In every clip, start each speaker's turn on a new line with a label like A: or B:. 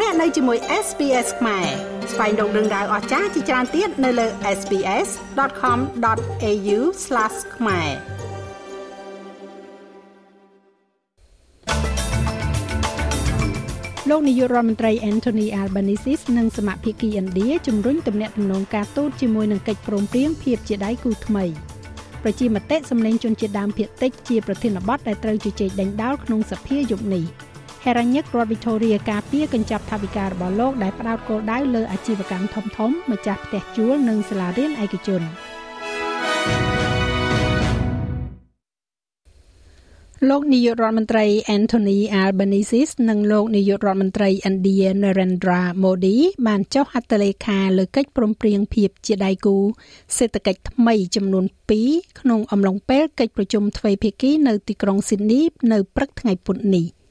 A: លោកអ្នកនៅជាមួយ SPS ខ្មែរស្វែងរកដឹងដៅអស្ចារ្យជាច្រើនទៀតនៅលើ SPS.com.au/ ខ្មែរលោកនាយករដ្ឋមន្ត្រី Anthony Albanese និងសមាភិកីឥណ្ឌាជំរុញទំនាក់ទំនងការទូតជាមួយនឹងកិច្ចព្រមព្រៀងភាពជាដៃគូថ្មីប្រជាមតិសម្លេងជនជាតិដើមភាគតិចជាប្រធានបទដែលត្រូវជជែកដេញដោលក្នុងសភាយប់នេះ។ ហេរ៉ាញឹករដ្ឋវីតូរីការពារកញ្ចប់ថវិការបស់លោកដែលផ្ដោតគោលដៅលើអាជីវកម្មធំធំម្ចាស់ផ្ទះជួលនិងសាលារៀនឯកជនលោកនាយករដ្ឋមន្ត្រី Anthony Albanese និងលោកនាយករដ្ឋមន្ត្រីឥណ្ឌា Narendra Modi បានចុះហត្ថលេខាលើកិច្ចព្រមព្រៀងភាពជាដៃគូសេដ្ឋកិច្ចថ្មីចំនួន2ក្នុងអំឡុងពេលកិច្ចប្រជុំទ្វេភាគីនៅទីក្រុង Sydney នៅព្រឹកថ្ងៃពុធនេះ។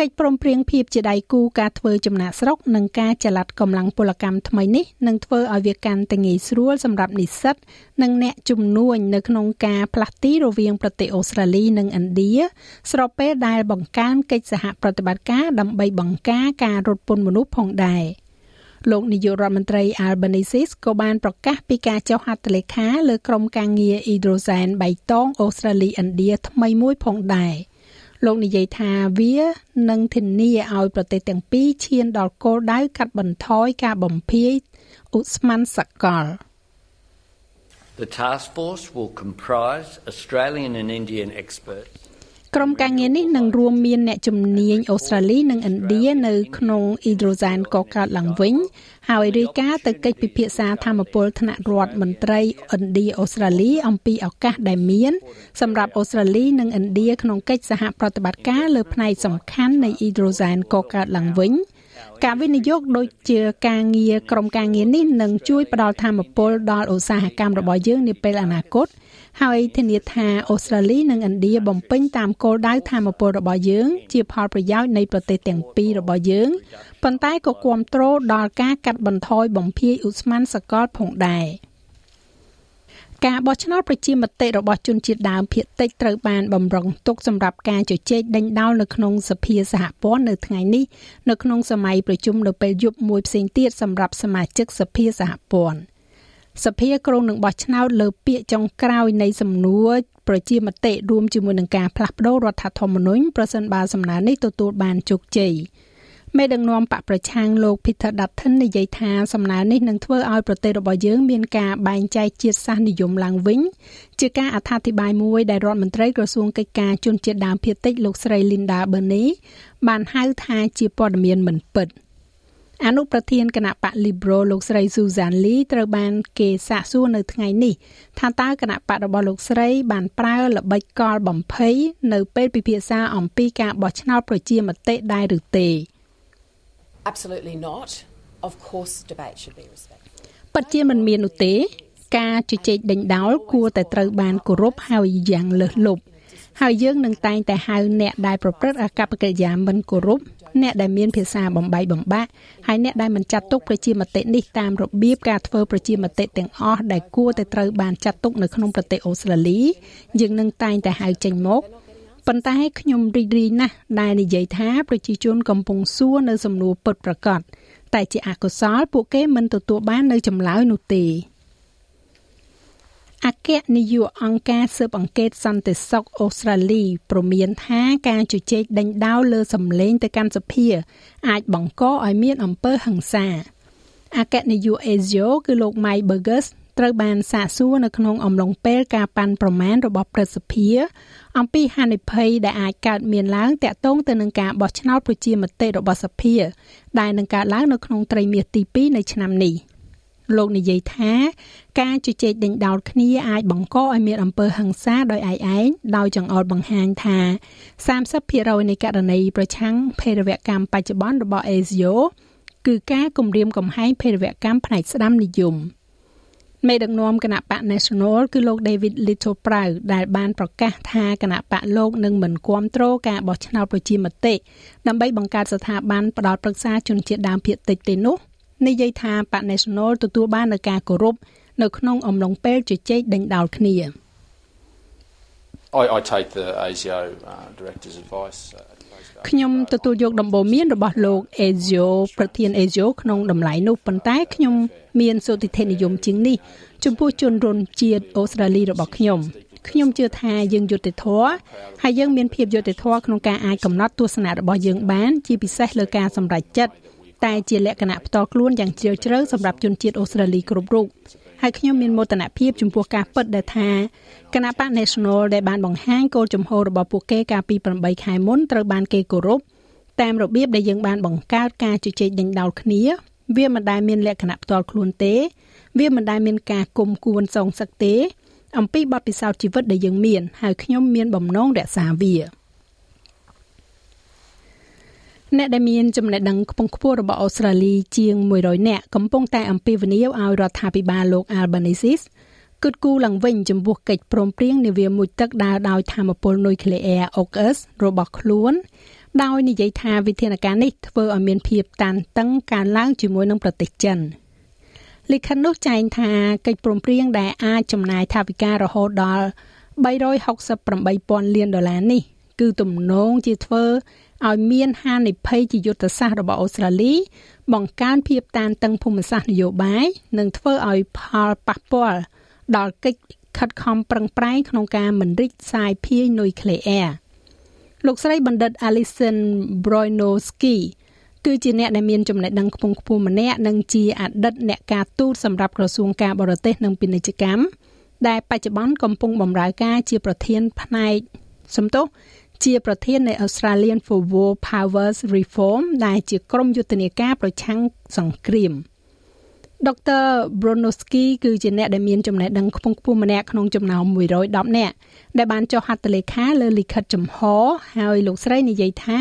A: កិច្ចព្រមព្រៀងភាពជាដៃគូការធ្វើចំណាក់ស្រុកនិងការចល័តកម្លាំងពលកម្មថ្មីនេះនឹងធ្វើឲ្យវាកាន់តែងាយស្រួលសម្រាប់និស្សិតនិងអ្នកជំនួញនៅក្នុងការផ្លាស់ទីរវាងប្រទេសអូស្ត្រាលីនិងឥណ្ឌាស្របពេលដែលបង្កើនកិច្ចសហប្រតិបត្តិការដើម្បីបង្ការការរត់ពន្ធមនុស្សផងដែរលោកនាយករដ្ឋមន្ត្រី Albanese ក៏បានប្រកាសពីការចុះហត្ថលេខាលើក្រុមការងារ Hydrogen បៃតងអូស្ត្រាលីឥណ្ឌាថ្មីមួយផងដែរ។ លោកនិយាយថាវានឹងធានាឲ្យប្រទេសទាំងពីរឈានដល់គោលដៅកាត់បន្ថយការបំភាយឧស្ម័នសកល
B: The task force will comprise Australian and Indian experts
A: ក្រុមការងារនេះនឹងរួមមានអ្នកជំនាញអូស្ត្រាលីនិងឥណ្ឌានៅក្នុងអ៊ីដ្រូសែនកកើតឡើងវិញហើយរាយការណ៍ទៅកិច្ចពិភាក្សាធម្មពលថ្នាក់រដ្ឋមន្ត្រីឥណ្ឌាអូស្ត្រាលីអំពីឱកាសដែលមានសម្រាប់អូស្ត្រាលីនិងឥណ្ឌាក្នុងកិច្ចសហប្រតិបត្តិការលើផ្នែកសំខាន់នៃអ៊ីដ្រូសែនកកើតឡើងវិញ ការវិនិយោគដូចជាការងារក្រុមការងារនេះនឹងជួយផ្ដល់ធម៌ពលដល់ឧស្សាហកម្មរបស់យើងនាពេលអនាគតហើយធានាថាអូស្ត្រាលីនិងឥណ្ឌាបំពេញតាមគោលដៅធម៌ពលរបស់យើង ជាផលប្រយោជន៍នៃប្រទេសទាំងពីររបស់យើងប៉ុន្តែក៏គ្រប់គ្រងដល់ការកាត់បន្ថយបំភាយឧស្ម័នសកលផងដែរ ការបោះឆ្នោតប្រជាមតិរបស់ជនជាតិដើមភាគតិចត្រូវបានបំរុងទុកសម្រាប់ការជជែកដេញដោលនៅក្នុងសភាសហព័ន្ធនៅថ្ងៃនេះនៅក្នុងសម័យប្រជុំនៅពេលយប់មួយផ្សេងទៀតសម្រាប់សមាជិកសភាសហព័ន្ធសភាក្រុងនឹងបោះឆ្នោតលើពាក្យចុងក្រោយនៃសំណួរប្រជាមតិរួមជាមួយនឹងការផ្លាស់ប្តូររដ្ឋធម្មនុញ្ញប្រសិនបើសំណើនេះទទួលបានជោគជ័យ មេដឹកនាំបកប្រឆាំងលោក Peter Dutton និយាយថាសំណើនេះនឹងធ្វើឲ្យប្រទេសរបស់យើងមានការបែងចែកជាតិសាសន៍និយមឡើងវិញជាការអត្ថាធិប្បាយមួយដែលរដ្ឋមន្ត្រីក្រសួងកិច្ចការជនជាតិដើមភាគតិចលោកស្រី Linda Burney បានហៅថាជាព័ត៌មានមិនពិត។អនុប្រធានគណៈបក Liberal លោកស្រី Susan Lee ត្រូវបានគេសាកសួរនៅថ្ងៃនេះថាតើគណៈបករបស់លោកស្រីបានប្រើល្បិចកលបំភ័យនៅពេលពិភាក្សាអំពីការបោះឆ្នោតប្រជាមតិដែរឬទេ
C: Absolutely not. Of course debate should be respected.
A: ពិតជាមិនមាននោះទេ ការជជែកដេញដោលគួរតែត្រូវបានគោរពហើយយ៉ាងលើសលប់ហើយយើងនឹងតែងតែហៅអ្នកដែលប្រព្រឹត្តអកប្បកិរិយាមិនគោរពអ្នកដែលមានភាសាបំបីបំបាក់ហើយអ្នកដែលមិនចាត់ទុកប្រជាមតិនេះតាមរបៀបការធ្វើប្រជាមតិទាំងអស់ដែលគួរតែត្រូវបានចាត់ទុកនៅក្នុងប្រទេសអូស្ត្រាលីយើងនឹងតែងតែហៅចេញមក ប៉ុន្តែខ្ញុំរីករាយណាស់ដែលនិយាយថាប្រជាជនកំពុងសួរនៅសំណួរពិតប្រាកដតែជាអកុសលពួកគេមិនទទួលបាននៅចម្លើយនោះទេអគ្គនាយកអង្គការស៊ើបអង្កេតសន្តិសុខអូស្ត្រាលីព្រមានថាការជជែកដេញដោលលើសម្លេងទៅកាន់សភាអាចបង្កឲ្យមានអំពើហិង្សាអគ្គនាយក ASIO គឺលោក Mike Burgess ត្រូវបានសាកសួរនៅក្នុងអំឡុងពេលការប៉ាន់ប្រមាណរបស់ព្រឹទ្ធសភា អំពីហានិភ័យដែលអាចកើតមានឡើងតាក់ទងទៅនឹងការបោះឆ្នោតប្រជាមតិរបស់សភា ដែលនឹងកើតឡើងនៅក្នុងត្រីមាសទី2នៃឆ្នាំនេះ។លោកនិយាយថា ការជជែកដេញដោលគ្នាអាចបង្កឲ្យមានអំពើហិង្សាដោយឯកឯងដោយចង្អុលបង្ហាញថា30%នៃករណីប្រឆាំងភេរវកម្មបច្ចុប្បន្នរបស់ ASIO គឺការគំរាមកំហែងភេរវកម្មផ្នែកស្ដាំនិយម មេដឹកនាំគណៈបក National គឺលោក David Little Prow ដែលបានប្រកាសថាគណៈបកលោកនឹងមិនគ្រប់គ្រងការបោះឆ្នោតប្រជាមតិដើម្បីបង្កើតស្ថាប័នផ្ដល់ប្រឹក្សាជនជាតិដើមភាគតិចទេនោះនិយាយថាបក National ទទួលបាននូវការគោរពនៅក្នុងអំឡុងពេលជជែកដេញដោលគ្នា
D: I I take the ASIO uh, director's advice uh,
A: ខ្ញុំទទួលយកដំបូន្មានរបស់លោក Ezio ប្រធាន Ezio ក្នុងតម្លៃនោះប៉ុន្តែខ្ញុំមានសុតិធិនិយមជាងនេះចំពោះជនរុនជាតិអូស្ត្រាលីរបស់ខ្ញុំខ្ញុំជឿថាយើងយុត្តិធម៌ហើយយើងមានភាពយុត្តិធម៌ក្នុងការអាចកំណត់ទស្សនៈរបស់យើងបានជាពិសេសលើការសម្រេចចិត្តតែជាលក្ខណៈផ្ទាល់ខ្លួនយ៉ាងជ្រាលជ្រៅសម្រាប់ជនជាតិអូស្ត្រាលីគ្រប់រូប ហើយខ្ញុំមានមោទនភាពចំពោះការពិតដែលថាគណៈបក National ដែលបានបង្ហាញគោលជំហររបស់ពួកគេកាលពី8ខែមុនត្រូវបានគេគោរពតាមរបៀបដែលយើងបានបង្កើតការជជែកដេញដោលគ្នា វាមិនដែលមានលក្ខណៈផ្ទាល់ខ្លួនទេ វាមិនដែលមានការគុំគួនសងសឹកទេ អំពីបទពិសោធន៍ជីវិតដែលយើងមាន ហើយខ្ញុំមានបំណងរក្សាវា អ្នកដែលមានចំណេះដឹងខ្ពង់ខ្ពស់របស់អូស្ត្រាលីជាង100នាក់កំពុងតែអំពាវនាវឲ្យរដ្ឋាភិបាលលោក Albanese គិតគូរឡើងវិញចំពោះកិច្ចព្រមព្រៀងនាវាមុជទឹកដើរដោយធម្មពលនុយក្លេអ៊ែរ AUKUS របស់ខ្លួនដោយនិយាយថាវិធានការនេះធ្វើឲ្យមានភាពតានតឹងកើនឡើងជាមួយនឹងប្រទេសចិន។លិខិតនោះចែងថាកិច្ចព្រមព្រៀងដែលអាចចំណាយថវិការហូតដល់368,000លានដុល្លារនេះគឺទំនងជាធ្វើ ឲ្យមានហានិភ័យជាយុទ្ធសាស្ត្ររបស់អូស្ត្រាលី បង្កើនភាពតានតឹងភូមិសាស្ត្រនយោបាយនិងធ្វើឲ្យផលប៉ះពាល់ដល់កិច្ចខិតខំប្រឹងប្រែងក្នុងការមិនរិចសាយភាយនុយក្លេអ៊ែរលោកស្រីបណ្ឌិត Alison Broinowski គឺជាអ្នកដែលមានចំណេះដឹងខ្ពង់ខ្ពស់ម្នាក់និងជាអតីតអ្នកការទូតសម្រាប់ក្រសួងការបរទេសនិងពាណិជ្ជកម្មដែលបច្ចុប្បន្នកំពុងបម្រើការជាប្រធានផ្នែកសំទោស ជាប្រធាននៃ Australian for War Powers Reform ដែលជាក្រុមយុទ្ធនាការប្រឆាំងសង្គ្រាម។ដុកទ័រ Bronowski គឺជាអ្នកដែលមានចំណេះដឹងខ្ពង់ខ្ពស់ម្នាក់ក្នុងចំណោម110នាក់ដែលបានចុះហត្ថលេខាលើលិខិតចំហហើយលោកស្រីនិយាយថា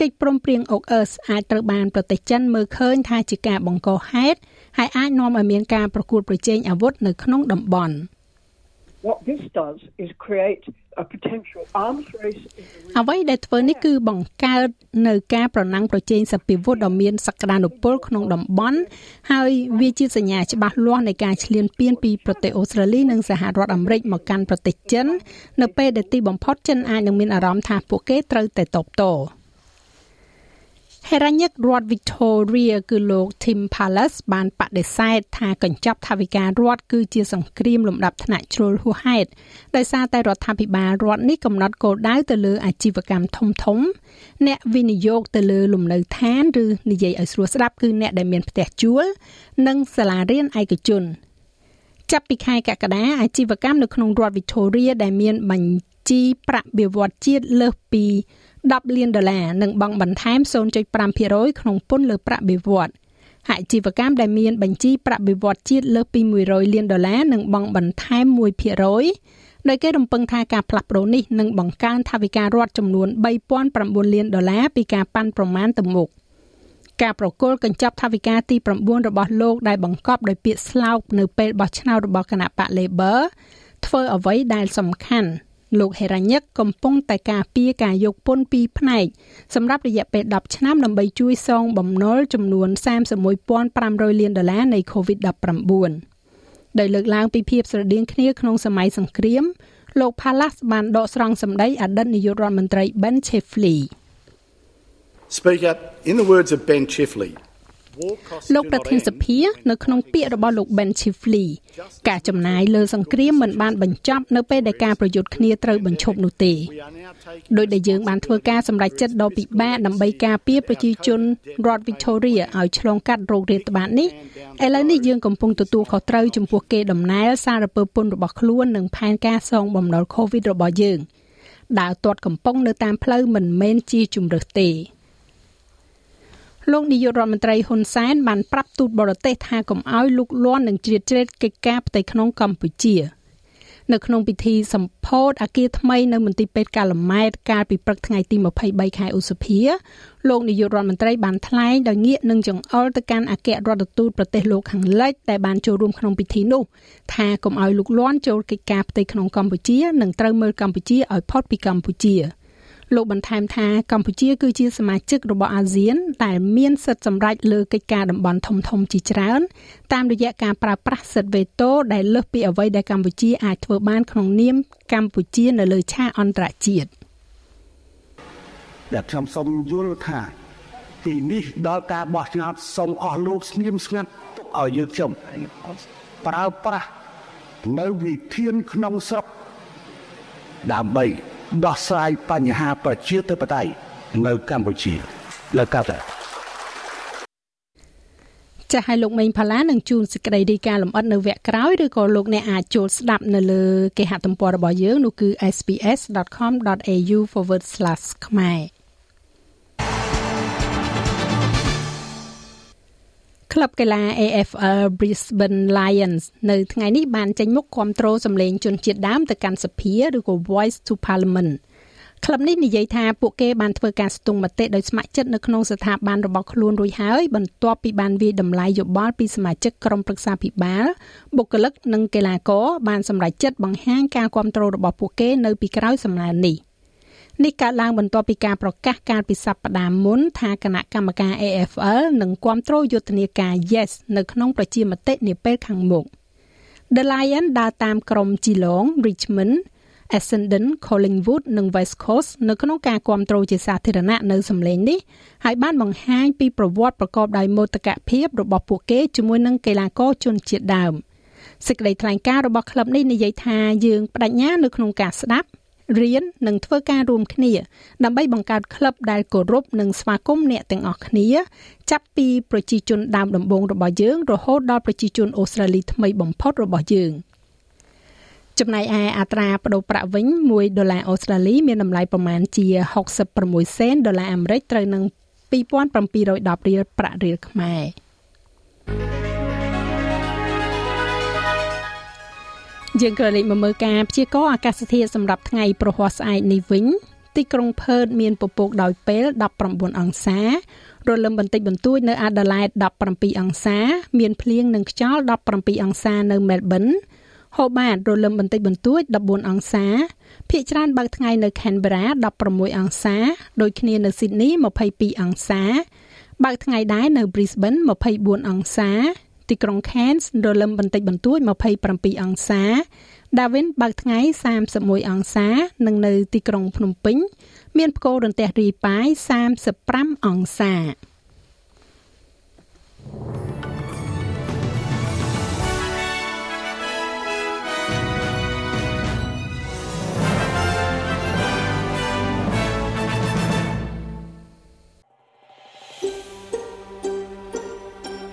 A: កិច្ចព្រមព្រៀង AUKUS អាចត្រូវបានប្រទេសចិនមើលឃើញថាជាការបង្កហេតុហើយអាចនាំឲ្យមានការប្រកួតប្រជែងអាវុធនៅក្នុងតំបន់ អ្វីដែលធ្វើនេះគឺបង្កើតនៅការប្រណាំងប្រជែងសពិវុធដ៏មានសក្តានុពលក្នុងតំបន់ហើយវាជាសញ្ញាច្បាស់លាស់នៃការឈ្លានពានពីប្រទេសអូស្ត្រាលីនិងសហរដ្ឋអាមេរិកមកកាន់ប្រទេសចិន នៅពេលដែលទីបំផុតចិនអាចនឹងមានអារម្មណ៍ថាពួកគេត្រូវតែតបតទ ហេរ៉ាញិករដ្ឋ Victoria គឺលោក Tim Palace បានបដិសេធថាកញ្ចប់ថវិការដ្ឋគឺជាសង្គ្រាមលំដាប់ថ្នាក់ជ្រុលហួសហេតុដោយសារតែរដ្ឋាភិបាលរដ្ឋនេះកំណត់គោលដៅទៅលើអាជីវកម្មធំធំ អ្នកវិនិយោគទៅលើលំនៅឋានឬនិយាយឲ្យស្រួលស្ដាប់គឺអ្នកដែលមានផ្ទះជួល និងសាលារៀនឯកជនចាប់ពីខែកក្កដាអាជីវកម្មនៅក្នុងរដ្ឋ Victoria ដែលមានបញ្ជីប្រាក់បៀវត្សជាតិលើសពី 10លានដុល្លារនិងបង់បន្ថែម0.5%ក្នុងពន្ធលើប្រាក់បៀវត្សអាជីវកម្មដែលមានបញ្ជីប្រាក់បៀវត្សជាតិលើសពី100លានដុល្លារនឹងបង់បន្ថែម1%ដោយគេរំពឹងថាការផ្លាស់ប្តូរនេះនឹងបង្កើនថវិការដ្ឋចំនួន3009លានដុល្លារពីការប៉ាន់ប្រមាណទៅមុខការប្រគល់កញ្ចប់ថវិកាទី9របស់លោកដែលបង្កប់ដោយពាក្យស្លោកនៅពេលបោះឆ្នោតរបស់គណៈបក Labor ធ្វើអ្វីដែលសំខាន់ លោកហេរ៉ាញិកកំពុងតែការពារការយកពន្ធពីរផ្នែកសម្រាប់រយៈពេល10ឆ្នាំដើម្បីជួយសងបំណុលចំនួន31,500លានដុល្លារនៃ COVID-19 ដោយលើកឡើងពីភាពស្រដៀងគ្នាក្នុងសម័យសង្គ្រាមលោក Palace បានដកស្រង់សម្ដីអតីតនាយករដ្ឋមន្ត្រី Ben Chifley
E: Speaker in the words of Ben Chifley
A: លោកប្រធានសភា នៅក្នុងពាក្យរបស់លោក Ben Chifley ការចំណាយលើសង្គ្រាមមិនបានបញ្ចប់នៅពេលដែលការប្រយុទ្ធគ្នាត្រូវបញ្ឈប់នោះទេដោយដែលយើងបានធ្វើការសម្រេចចិត្តដ៏ពិបាកដើម្បីការពារប្រជាជនរដ្ឋ Victoria ឲ្យឆ្លងកាត់រោគរាតត្បាតនេះឥឡូវនេះយើងកំពុងទទួលខុសត្រូវចំពោះគេដំណើរសារពើពន្ធរបស់ខ្លួននិងផែនការសងបំណុល COVID របស់យើងដើរទាត់កំប៉ុងនៅតាមផ្លូវមិនមែនជាជំរើសទេ លោកនាយករដ្ឋមន្ត្រីហ៊ុនសែនបានប្រាប់ទូតបរទេសថាកុំឲ្យលូកលាន់និងជ្រៀតជ្រែកកិច្ចការផ្ទៃក្នុងកម្ពុជានៅក្នុងពិធីសម្ពោធអគារថ្មីនៅមន្ទីរពេទ្យកាឡម៉ែតកាលពីព្រឹកថ្ងៃទី23ខែឧសភាលោកនាយករដ្ឋមន្ត្រីបានថ្លែងដោយងាកនឹងចង្អុលទៅកាន់អគ្គរដ្ឋទូតប្រទេសលោកខាងលិចដែលបានចូលរួមក្នុងពិធីនោះថាកុំឲ្យលូកលាន់ចូលកិច្ចការផ្ទៃក្នុងកម្ពុជានិងត្រូវមើលកម្ពុជាឲ្យផុតពីកម្ពុជា។ លោកបន្ថែមថាកម្ពុជាគឺជាសមាជិករបស់អាស៊ានដែលមានសិទ្ធិសម្រេចលើកិច្ចការតំបន់ធំធំជាច្រើនតាមរយៈការប្រើប្រាស់សិទ្ធិវេតូដែលលើសពីអ្វីដែលកម្ពុជាអាចធ្វើបានក្នុងនាមកម្ពុជានៅលើឆាកអន្តរជាតិ
F: ដែលខ្ញុំសូមយល់ថាទីនេះដល់ការបោះឆ្នោតសូមអស់លោកស្ងៀមស្ងាត់ទុកឲ្យយើងខ្ញុំប្រើប្រាស់នៅវិធានក្នុងស្រុកដើម្បី ដោះស្រាយបញ្ហាប្រជាធិបតេយ្យនៅកម្ពុជាលើកៅ
A: ចាស់ឲ្យលោកមេងផាឡានឹងជួនសេចក្តីរីកាលំអិតនៅវគ្គក្រោយឬក៏លោកអ្នកអាចចូលស្ដាប់នៅលើគេហទំព័ររបស់យើងនោះគឺ sps.com.au/ ខ្មែរ ក្លឹបកីឡា AFL Brisbane Lions នៅថ្ងៃនេះបានចេញមុខគាំទ្រសម្លេងជនជាតិដើមទៅកាន់សភាឬក៏ Voice to Parliament ក្លឹបនេះនិយាយថាពួកគេបានធ្វើការស្ទង់មតិដោយស្ម័គ្រចិត្តនៅក្នុងស្ថាប័នរបស់ខ្លួនរួចហើយបន្ទាប់ពីបានវាយតម្លៃយោបល់ពីសមាជិកក្រុមប្រឹក្សាភិបាលបុគ្គលិកនិងកីឡាករបានសម្រេចចិត្តបង្ហាញការគាំទ្ររបស់ពួកគេនៅពីក្រោយសំណើនេះ នេះកើតឡើងបន្ទាប់ពីការប្រកាសកាលពីសប្តាហ៍មុនថាគណៈកម្មការ AFL នឹងគាំទ្រយុទ្ធនាការ Yes នៅក្នុងប្រជាមតិនាពេលខាងមុខ The Lion ដើរតាមក្រុម Geelong, Richmond, Essendon, Collingwood និង West Coast នៅក្នុងការគ្រប់គ្រងជាសាធារណៈនៅសម្លេងនេះហើយបានបង្ហាញពីប្រវត្តិប្រកបដោយមោទកភាពរបស់ពួកគេជាមួយនឹងកីឡាករជនជាតិដើមសេចក្តីថ្លែងការណ៍របស់ក្លឹបនេះនិយាយថាយើងបដិញ្ញានៅក្នុងការស្ដាប់ រៀននិងធ្វើការរួមគ្នា ដើម្បីបង្កើតក្លឹបដែលគោរពនិងស្វាគមន៍អ្នកទាំងអស់គ្នា ចាប់ពីប្រជាជនដើមដំបូងរបស់យើង រហូតដល់ប្រជាជនអូស្ត្រាលីថ្មីបំផុតរបស់យើង។ចំណែកឯអត្រាប្តូរប្រាក់វិញ1ដុល្លារអូស្ត្រាលីមានតម្លៃប្រមាណជា66សេនដុល្លារអាមេរិកត្រូវនឹង2710រៀលប្រាក់រៀលខ្មែរ យើងក៏លេខមកមើលការព្យាករណ៍អាកាសធាតុសម្រាប់ថ្ងៃប្រហ័សស្អែកនេះវិញទីក្រុងផឺតមានពពកដោយពេល19អង្សារលឹមបន្តិចបន្តួចនៅអាដាលេដ17អង្សា មានភ្លៀងនិងខ្យល់17អង្សានៅមែលប៊នហូបាតរលឹមបន្តិចបន្តួច14អង្សាភាគច្រើនបើកថ្ងៃនៅ Canberra 16អង្សាដូចគ្នានៅ Sydney 22អង្សាបើកថ្ងៃដែរនៅ Brisbane 24អង្សា ទីក្រុង Cairns រលឹមបន្តិចបន្តួច27អង្សា Darwin បើកថ្ងៃ31អង្សា និងនៅទីក្រុងភ្នំពេញ មានផ្គររន្ទះរីប៉ាយ35អង្សាច